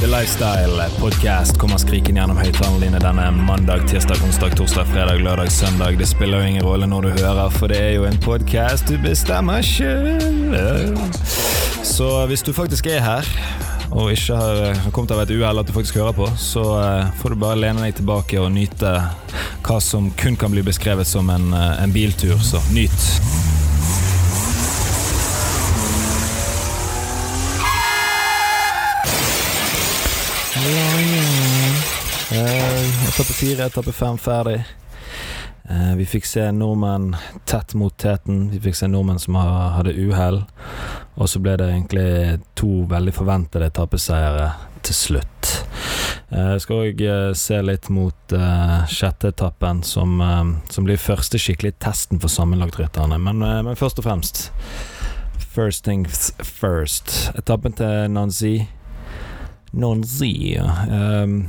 The Lifestyle Podcast kommer skrikende gjennom høyttalerne dine denne mandag, tirsdag, onsdag, torsdag, fredag, lørdag, søndag. Det spiller jo ingen rolle når du hører, for det er jo en podkast du bestemmer sjøl. Så hvis du faktisk er her, og ikke har kommet av et uhell at du faktisk hører på, så eh, får du bare lene deg tilbake og nyte hva som kun kan bli beskrevet som en, eh, en biltur. Så nyt. Etappe fire, etappe fem ferdig. Eh, vi fikk se nordmenn tett mot teten. Vi fikk se nordmenn som hadde uhell. Og så ble det egentlig to veldig forventede etappeseiere til slutt. Eh, Jeg skal òg se litt mot uh, sjette etappen, som, uh, som blir første skikkelige testen for sammenlagtrytterne. Men, uh, men først og fremst First things first. Etappen til Nancy. Nancy, ja. Um,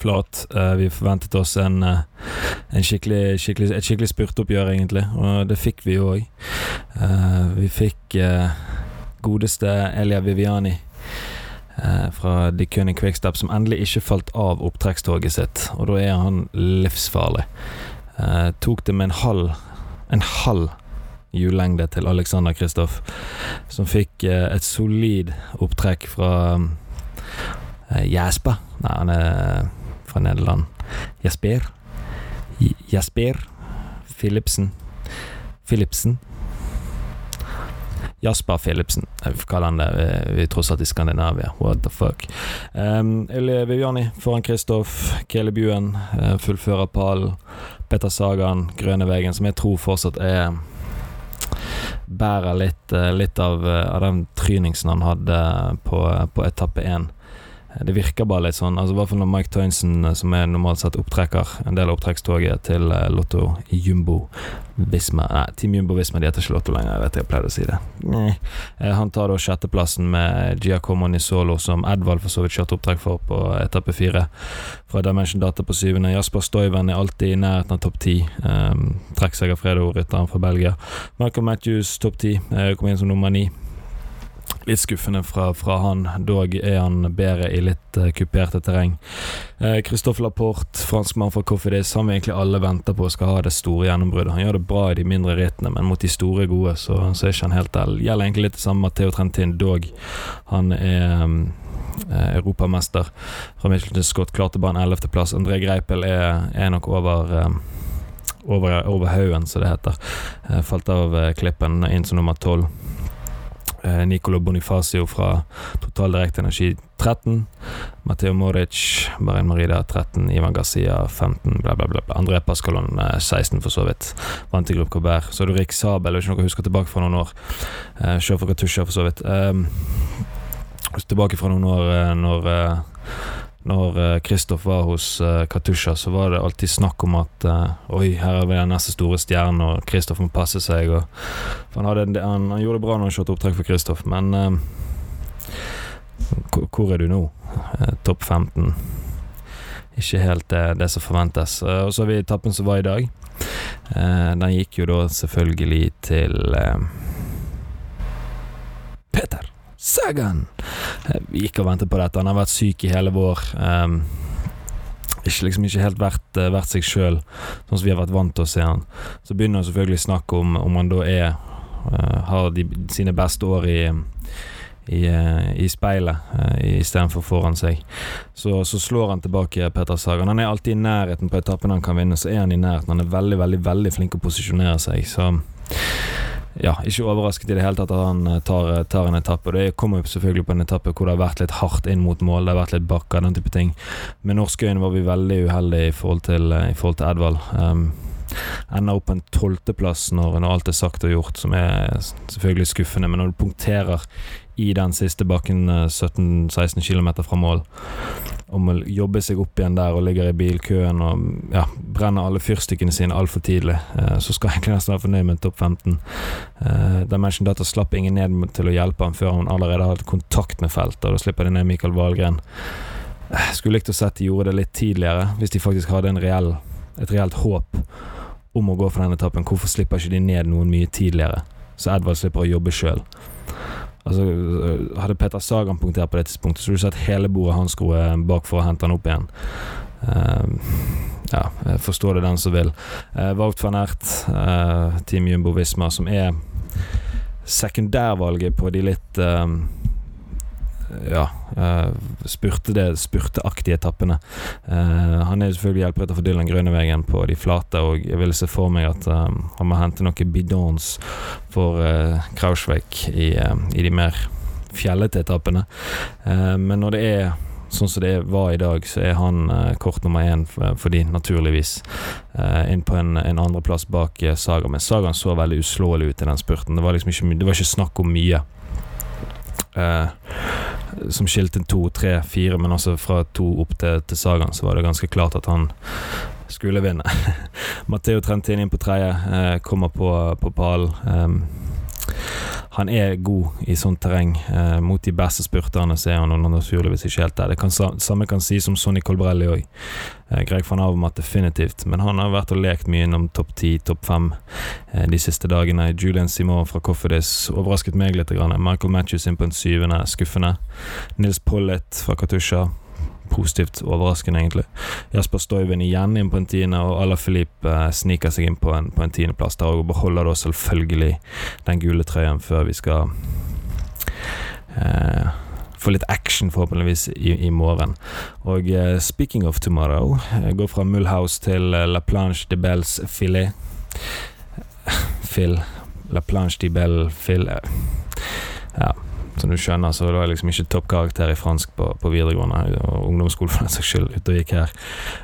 Flott. Eh, vi forventet oss en, eh, en skikkelig, skikkelig, et skikkelig spurtoppgjør, egentlig, og det fikk vi jo òg. vi fikk eh, godeste Elia Viviani eh, fra De König Quickstep, som endelig ikke falt av opptrekkstoget sitt, og da er han livsfarlig. Eh, tok det med en halv en halv hjullengde til Alexander Kristoff, som fikk eh, et solid opptrekk fra eh, Jesper. Nei, han er fra Nederland. Jasper. Jasper Philipsen. Philipsen. Jasper Philipsen. Jeg kaller han det. Vi, vi tross alt i Skandinavia. What the fuck. Um, Viviani foran Kristoff. Kele Buen uh, fullfører pallen. Petter Sagan, Grønevegen, som jeg tror fortsatt er Bærer litt, eh, litt av, eh, av den tryningsen han hadde på, på etappe én. Det virker bare litt sånn, altså i hvert fall når Mike Tøynsen, eh, som er normalt sett opptrekker, en del av opptrekkstoget til eh, Lotto Jumbo Visma Nei, Team Jumbo Visma de heter ikke Lotto lenger, jeg vet jeg pleide å si det. Nei. Eh, Han tar da sjetteplassen med Giacomo Nisolo, som Edvald for så vidt kjørte opptrekk for på etappe fire. Fra Dimension Data på syvende. Jasper Stoiven er alltid i nærheten av topp ti. Um, Trekkseier Fredo-rytteren fra Belgia. Michael Matthews topp ti, kom inn som nummer ni. Litt skuffende fra, fra han, dog er han bedre i litt uh, kuperte terreng. Eh, Christophe Laporte, franskmann fra Cofidis, han vi egentlig alle venter på skal ha det store gjennombruddet. Han gjør det bra i de mindre rittene, men mot de store gode så, så er ikke han helt der. Gjelder egentlig litt det samme Matteo Trentin, dog. Han er um, europamester fra Michelin Scott, klarte bare en ellevteplass. André Greipel er, er nok over um, over, over haugen, som det heter. Falt av klippen inn som nummer tolv. Eh, Nicolo Bonifacio fra Total Direkte Energi 13. Matteo Moric, Barin Marida 13. Ivan Garcia 15. Bla, bla, bla. André Pascalon eh, 16, for så vidt. Vant i Gruppe Colbert. Så er du Rik Sabel, ikke noe jeg husker tilbake fra noen år. Eh, Sjåfør Katusha, for så vidt. Um, tilbake fra noen år eh, når eh, når Kristoff var hos uh, Katusha, så var det alltid snakk om at eh, Oi, her er vi den neste store stjernen, og Kristoff må passe seg. Han, en- han, han gjorde det bra når han kjørte opptrekk for Kristoff, men eh, hvor- er du nå? Eh, Topp 15. Ikke helt det, det som forventes. Eh, og så har vi etappen som var i dag. Eh, den gikk jo da selvfølgelig til eh, Peter Sagan. Vi gikk og ventet på dette. Han har vært syk i hele vår. Um, ikke, liksom ikke helt vært, eh, vært seg sjøl, sånn som vi har vært vant til å se han. Så begynner han selvfølgelig å snakke om om han da er uh, Har de, sine beste år i i, eh, i speilet istedenfor foran seg. Så, så slår han tilbake Peter Sagan. Han er alltid i nærheten på etappen han kan vinne, så er han i nærheten. Han er veldig, veldig veldig flink å posisjonere seg, så ja, ikke overrasket i det hele tatt at han eh, tar, tar en etappe. Og det kommer jo selvfølgelig på en etappe hvor det har vært litt hardt inn mot mål, det har vært litt bakker, den type ting. Med norske øyne var vi veldig uheldige i forhold til, eh, i forhold til Edvald. Um, ender opp på en tolvteplass når, når alt er sagt og gjort, som er selvfølgelig skuffende. Men når du punkterer i den siste bakken eh, 17-16 km fra mål, og må jobbe seg opp igjen der og ligger i bilkøen og ja, brenner alle fyrstikkene sine altfor tidlig, eh, så skal jeg egentlig nesten være fornøyd med en topp 15. Uh, Dimension Data slapp ingen ned til å hjelpe ham før han allerede hadde kontakt med feltet, og da slipper de ned Mikael Wahlgren. Eh, Skulle likt å sett de gjorde det litt tidligere, hvis de faktisk hadde reell, et reelt håp om å gå for den etappen. Hvorfor slipper ikke de ned noen mye tidligere, så Edvard slipper å jobbe sjøl? Altså, hadde Petter Sagan punktert på det tidspunktet, så hadde du sett hele bordet hans skroe bak for å hente han opp igjen. Uh, ja, forstå det den som vil. Uh, Wout van Ert, uh, Team Jumbo Visma, som er sekundærvalget på de litt uh, ja, uh, spurte det spurteaktige etappene. Uh, han er jo selvfølgelig hjelperytter for Dylan Grønnevegen på de flate, og jeg ville se for meg at um, han må hente noen bidons for Krausvik i, i, de mer fjellete etappene. men når det er sånn som det var i dag, så er han kort nummer én for, de, naturligvis. Inn på en, en andreplass bak Saga. Men Sagaen så veldig uslåelig ut i den spurten. Det var liksom ikke, det var ikke snakk om mye. Uh, som skilte to, tre, fire, men altså fra to opp til, til Sagaen, så var det ganske klart at han skulle vinne. Matteo Trentin inn på tredje, eh, kommer på, på pallen. Um, han er god i sånt terreng. Eh, mot de beste spurterne så er han naturligvis ikke helt der. Det kan, samme kan sies om Sonny Colbrelli òg. Eh, Greg van Avermat definitivt, men han har vært og lekt mye innom topp ti, topp fem eh, de siste dagene. Julian Simon fra Coffedis overrasket meg litt. Michael Matthews inn på en syvende, skuffende. Nils Pollitt fra Katusha positivt overraskende, egentlig. Jasper Stoiven igjen inn på en tiende, og Ala Filip eh, sniker seg inn på en, på en tiendeplass der og beholder da selvfølgelig den gule trøyen før vi skal eh, få litt action, forhåpentligvis, i, i morgen. Og eh, speaking of tomorrow, jeg går fra Mulhouse til eh, La Planche de Belles Filet. Phil. La Planche de Belle Phil eh, Ja som du skjønner, så var jeg liksom ikke toppkarakter i fransk på, på videregående og ungdomsskole for den saks skyld, ute og gikk her.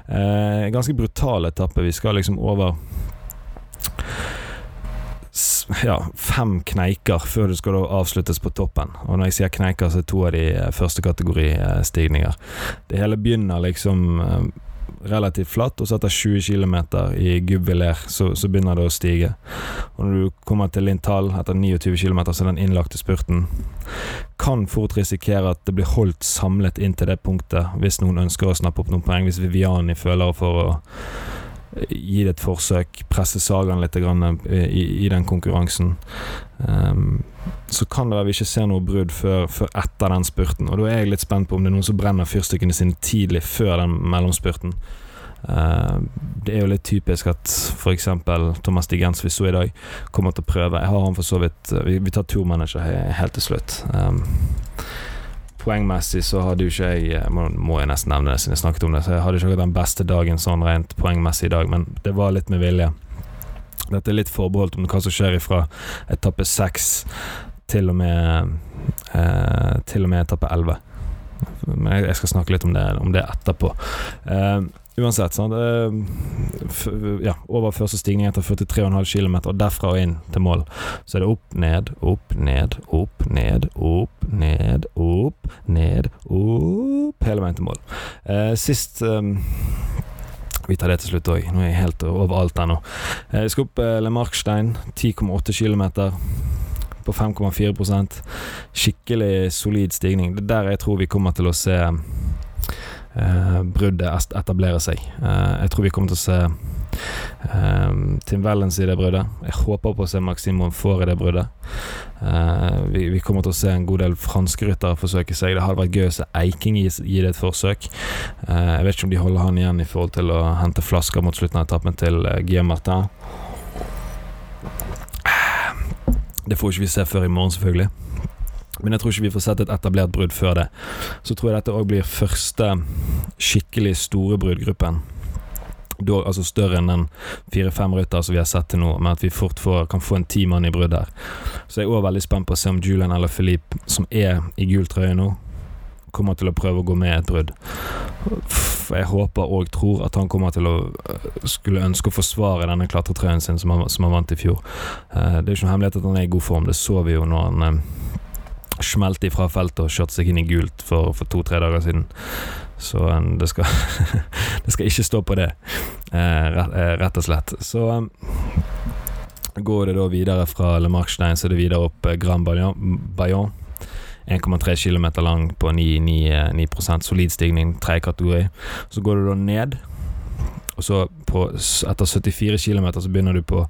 Eh, ganske brutal etappe. Vi skal liksom over ja, fem kneiker før det skal avsluttes på toppen. Og når jeg sier kneiker, så er to av de eh, første kategori eh. Det hele begynner liksom eh, relativt flatt, og så etter 20 km i Gubbiler så, så, begynner det å stige. Og når du kommer til Lintal etter 29 km, så er den innlagte spurten Kan fort risikere at det blir holdt samlet inn til det punktet hvis noen ønsker å snappe opp noen poeng, hvis Viviani føler for å gi det et forsøk, presse Sagaen litt i, i, den konkurransen. Um, så kan det være vi ikke ser noe brudd før, før, etter den spurten. Og da er jeg litt spent på om det er noen som brenner fyrstikkene sine tidlig før den mellomspurten. Uh, det er jo litt typisk at f.eks. Thomas Digens vi så i dag, kommer til å prøve. Jeg har han for så vidt Vi, vi tar turmanager helt til slutt. Um, poengmessig så hadde jo ikke jeg eh, må, må, jeg nesten nevne det siden jeg snakket om det, så jeg hadde ikke den beste dagen sånn rent poengmessig i dag, men det var litt med vilje. Dette er litt forbeholdt om hva som skjer ifra etappe seks til og med eh, Til og med etappe elleve. Men jeg, jeg, skal snakke litt om det, om det etterpå. Eh, Uansett, sant? ja, over første stigning etter 43,5 km, og derfra og inn til mål. Så er det opp, ned, opp, ned, opp, ned, opp, ned, opp, ned, opp Hele veien til mål. Eh, sist um, vi tar det til slutt òg. Nå er jeg helt overalt ennå. Eh, jeg skal opp eh, Le Markstein, 10,8 km på 5,4% Skikkelig solid stigning. Det er der jeg tror vi kommer til å se bruddet etablerer seg. Eh, jeg tror vi kommer til å se eh, Tim Wellens i det bruddet. Jeg håper på å se Maximon Får i det bruddet. Eh, vi, vi, kommer til å se en god del franske ryttere forsøke seg. Det hadde vært gøy å se Eiking gi, det et forsøk. Eh, jeg vet ikke om de holder han igjen i forhold til å hente flasker mot slutten av etappen til uh, Guillaume Martin. Det får ikke vi se før i morgen, selvfølgelig. Men jeg tror ikke vi får sett et etablert brudd før det. Så tror jeg dette òg blir første skikkelig store bruddgruppen. Da, altså større enn den fire-fem rytter som vi har sett til nå, men at vi fort får, kan få en ti mann i brudd her. Så jeg er òg veldig spent på å se om Julian eller Philippe, som er i gul trøye nå, kommer til å prøve å gå med et brudd. Jeg håper og tror at han kommer til å øh, skulle ønske å forsvare denne klatretrøyen sin som han, som han vant i fjor. Eh, det er ikke noen hemmelighet at han er i god form, det så vi jo når han smelte ifra feltet og kjørte seg inn i gult for, for to-tre dager siden. Så um, det, skal det skal ikke stå på det, eh, rett, eh, og slett. Så går det da videre fra Le Markstein, så er det videre opp eh, Grand Bayon. 1,3 km lang på 9, 9, 9 solid stigning, tredje kategori. Så går det da ned Og så på, etter 74 km så begynner du på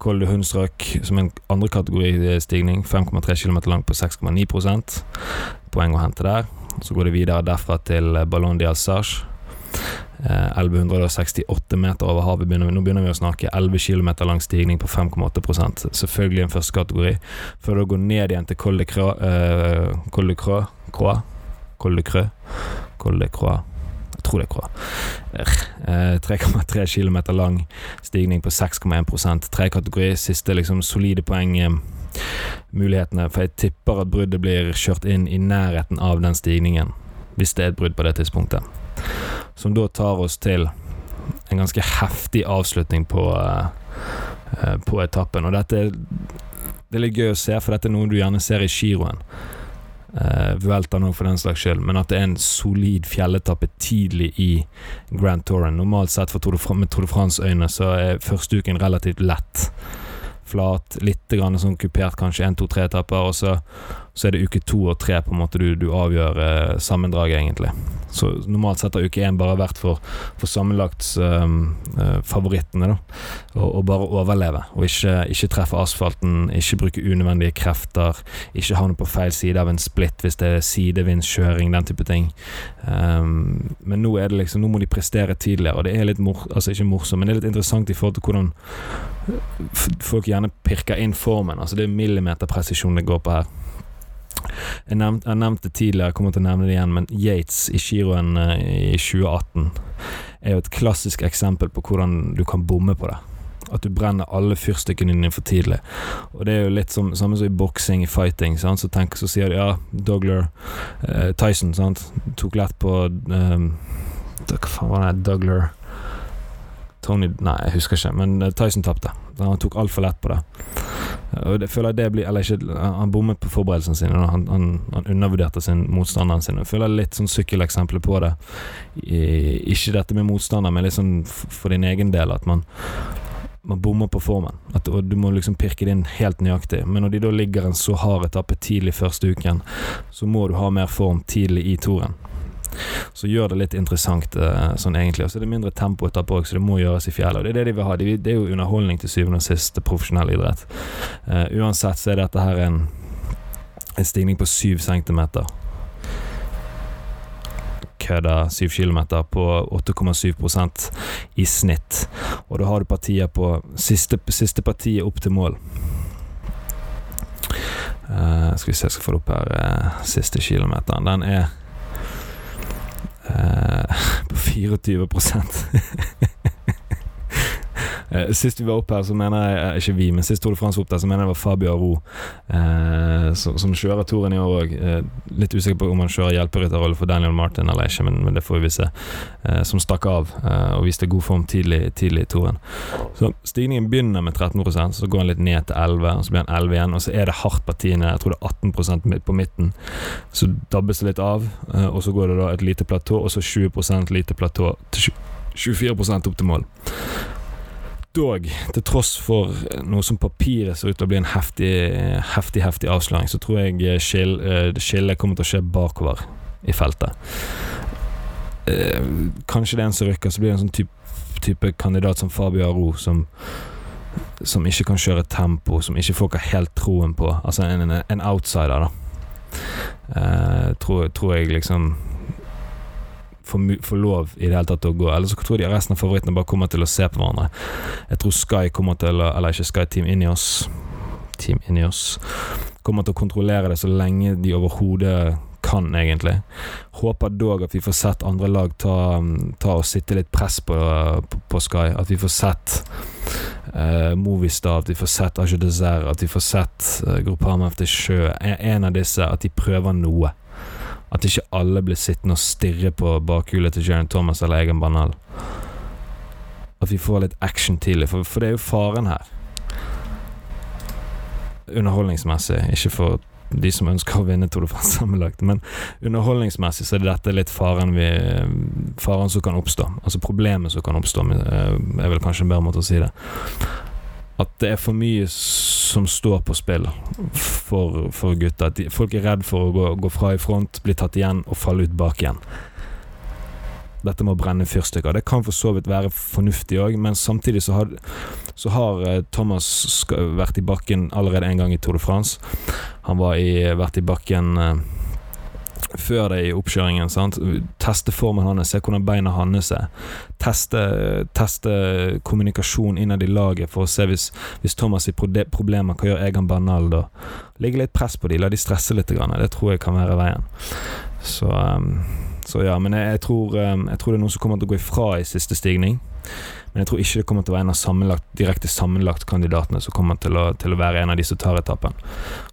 Col de Hundstrøk som en andre kategoristigning. 5,3 km lang på 6,9% Poeng å hente der. Så går det videre derfra til Ballon d'Alsage. 1168 meter over havet. Begynner vi, nå begynner vi å snakke 11 km lang stigning på 5,8% Selvfølgelig en første kategori. Før du går ned igjen til Col de Croix Col de Croix Col de Croix Tror det. Uh, 3,3 km lang stigning på 6,1% Tre kategori. Siste liksom solide poeng. Uh, mulighetene, for jeg tipper at bruddet blir kjørt inn i nærheten av den stigningen, hvis det er et brudd på det tidspunktet. Som da tar oss til en ganske heftig avslutning på, uh, på etappen. Og dette det er litt gøy å se, for dette er noe du gjerne ser i giroen. Uh, Vuelta nå, for den slags skyld, men at det er en solid fjelletappe tidlig i Grand Touren. Normalt sett for Tour med Tour de France-øyne så er første uken relativt lett. Flat, litt grann sånn kupert, kanskje én, to, tre etapper, og så så er det uke to og tre på en måte du, du avgjør eh, sammendraget, egentlig. Så normalt sett har uke én bare vært for, for sammenlagtsfavorittene, ehm, uh, da. Og, og, bare overleve, og ikke, ikke, treffe asfalten, ikke bruke unødvendige krefter, ikke havne på feil side av en splitt hvis det er sidevindskjøring, den type ting. Um, men nå er det liksom Nå må de prestere tidligere, og det er litt mor altså ikke morsomt, men det er litt interessant i forhold til hvordan folk gjerne pirker inn formen. Altså det er millimeterpresisjon det går på her. Jeg, nevnt, jeg nevnte tidligere, jeg kommer til å nevne det igjen, men Yates i giroen uh, i 2018 er jo et klassisk eksempel på hvordan du kan bomme på det. At du brenner alle fyrstikkene dine for tidlig. Og det er jo litt som, samme som i boksing, i fighting. Sant? Så, tenk, så sier de ja, Dougler eh, Tyson sant? tok lett på eh, Hva faen var det? Dougler Tony Nei, jeg husker ikke, men Tyson tapte. Han tok altfor lett på det. Og det, føler det blir Eller ikke Han bommet på forberedelsene sine. Han, han, han, undervurderte sin motstanderen sin. Jeg føler litt sånn sykkeleksempler på det. I, ikke dette med motstander, men litt sånn for din egen del. At man man bommer på formen. At, og du må liksom pirke det inn helt nøyaktig. Men når de da ligger en så hard etappe tidlig første uken, så må du ha mer form tidlig i toren. Så gjør det litt interessant uh, sånn egentlig. Og så er det mindre tempo etterpå så det må gjøres i fjellet. Og det er det de vil ha. det er jo underholdning til syvende og sist, profesjonell idrett. Uh, uansett så er dette her en, en stigning på syv centimeter. Kødda syv kilometer på 8,7% i snitt. Og da har du partier på siste, siste partiet opp til mål. Uh, skal vi se, jeg skal få det opp her. Uh, siste kilometeren. Den er Eh, 24. Eh, sist vi var oppe her, så mener jeg eh, Ikke vi, men sist Tour de France var opp der, så mener jeg det var Fabio Aro eh, som, som, kjører touren i år òg. Eh, litt usikker på om han kjører hjelperytterrolle for Daniel Martin eller ikke, men, men det får vi se. Eh, som stakk av eh, og viste god form tidlig, tidlig i touren. Så stigningen begynner med 13 så går han litt ned til 11 og så blir han 11 igjen. Og så er det hardt partiene, jeg tror det er 18 på midten. Så dabbes det litt av, og så går det da et lite platå, og så 20 lite platå til 24 opp til mål dog, til tross for noe som papiret ser ut til å bli en heftig, heftig, heftig avsløring, så tror jeg eh, skillet skille kommer til å skje bakover i feltet. Eh, kanskje det er en som rykker, så blir det en sånn type, type kandidat som Fabio Aro, som, som ikke kan kjøre tempo, som ikke folk har helt troen på. Altså en, en, outsider, da. Eh, tror, tror jeg liksom får lov i det hele tatt å gå. Eller så tror jeg de resten av favorittene bare kommer til å se på hverandre. Jeg tror Sky kommer til å Eller ikke Sky, Team Inios Team Inios kommer til å kontrollere det så lenge de overhodet kan, egentlig. Håper dog at vi får sett andre lag ta, ta og sitte litt press på, på, på Sky. At vi får sett uh, Movistar, at vi får sett Aje Dessert, at vi får sett uh, Groupama efter sjø. En, en av disse, at de prøver noe. At ikke alle blir sittende og stirre på bakhjulet til Jaron Thomas eller Egan Banal. At vi får litt action tidlig, for, for det er jo faren her. Underholdningsmessig, ikke for de som ønsker å vinne Tour de France sammenlagt, men underholdningsmessig så er dette litt faren, vi, faren som kan oppstå. Altså problemet som kan oppstå, eh, er vel kanskje en bedre måte å si det at det er for mye som står på spill for, for gutta. De, folk er redd for å gå, gå, fra i front, bli tatt igjen og falle ut bak igjen. dette med å brenne fyrstikker. Det kan for så vidt være fornuftig òg, men samtidig så har, så har eh, Thomas vært i bakken allerede en gang i Tour de France. Han var i, vært i bakken eh, før det i oppkjøringen. Sant? Teste formen hans, se hvordan beina hans er. Teste, teste kommunikasjon innad i laget for å se hvis, hvis Thomas har problemer, hva gjør Egan Bernal da? Legge litt press på dem, la de stresse litt. Det tror jeg kan være veien. Så, um, så ja, men jeg, jeg, tror, um, jeg, tror, det er noen som kommer til å gå ifra i siste stigning. Men jeg tror ikke det kommer til å være en av sammenlagt, direkte sammenlagt kandidatene som kommer til å, til å, være en av de som tar etappen.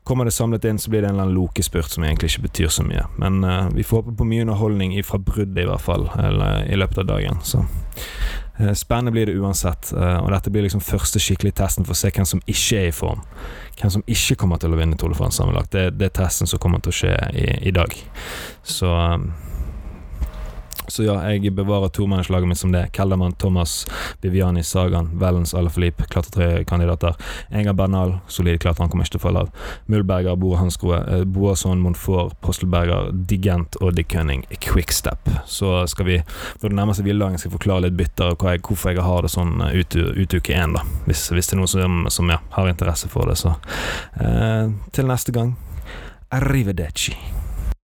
Kommer det samlet inn, så blir det en eller annen lokespurt som egentlig ikke betyr så mye. Men uh, vi får håpe på mye underholdning fra bruddet, i hvert fall, eller, i løpet av dagen. Så uh, spennende blir det uansett. Uh, og dette blir liksom første skikkelige testen for å se hvem som ikke er i form. Hvem som ikke kommer til å vinne Tour de sammenlagt. Det, det, er testen som kommer til å skje i, i dag. Så så ja, jeg bevarer tomannslaget mitt som det. Keldermann, Thomas, Viviani, Sagan, Vellens, Alaphilippe. Klarte tre kandidater. Enga Bernal, solid klatrer, han kommer ikke til å falle av. Mulberger, Boa Hanskroe, eh, Boasson, Monfort, Postelberger, Digent og De Cunning Quickstep. Så skal vi, når det nærmer seg hviledagen, skal jeg forklare litt bytter og hvorfor jeg har det sånn eh, ut, ut uke én, da. Hvis, hvis, det er noen som, som ja, har interesse for det, så. Eh, til neste gang, arrivederci.